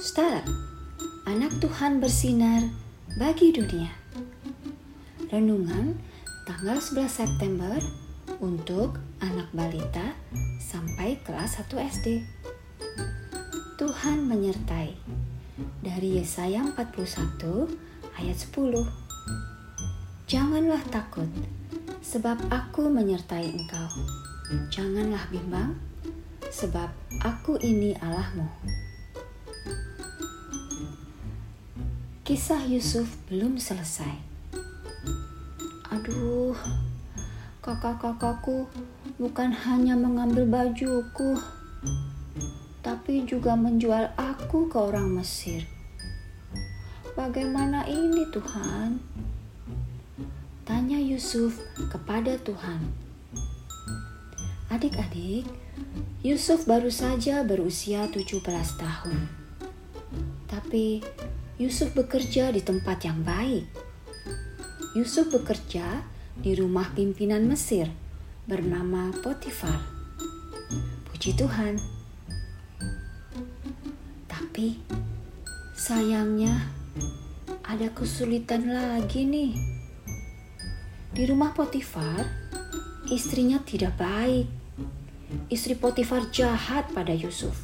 Start. Anak Tuhan bersinar bagi dunia. Renungan tanggal 11 September untuk anak balita sampai kelas 1 SD. Tuhan menyertai. Dari Yesaya 41 ayat 10. Janganlah takut, sebab aku menyertai engkau. Janganlah bimbang, sebab aku ini Allahmu. Kisah Yusuf belum selesai. Aduh, kakak-kakakku bukan hanya mengambil bajuku, tapi juga menjual aku ke orang Mesir. Bagaimana ini, Tuhan? Tanya Yusuf kepada Tuhan. Adik-adik, Yusuf baru saja berusia 17 tahun. Tapi Yusuf bekerja di tempat yang baik. Yusuf bekerja di rumah pimpinan Mesir bernama Potifar. Puji Tuhan. Tapi sayangnya ada kesulitan lagi nih. Di rumah Potifar, istrinya tidak baik. Istri Potifar jahat pada Yusuf.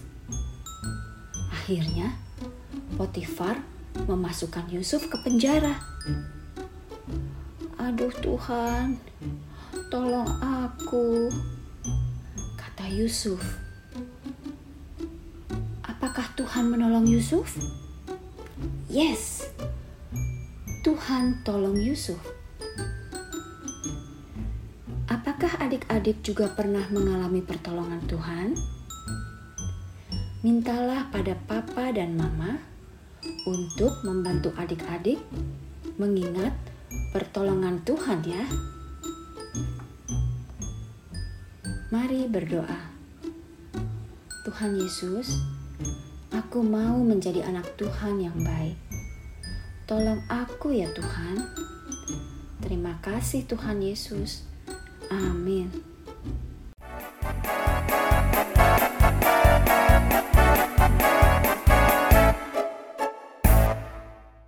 Akhirnya, Potifar memasukkan Yusuf ke penjara. Aduh Tuhan, tolong aku, kata Yusuf. Apakah Tuhan menolong Yusuf? Yes, Tuhan tolong Yusuf. Apakah adik-adik juga pernah mengalami pertolongan Tuhan? Mintalah pada papa dan mama untuk membantu adik-adik mengingat pertolongan Tuhan ya. Mari berdoa. Tuhan Yesus, aku mau menjadi anak Tuhan yang baik. Tolong aku ya Tuhan. Terima kasih Tuhan Yesus. Amin.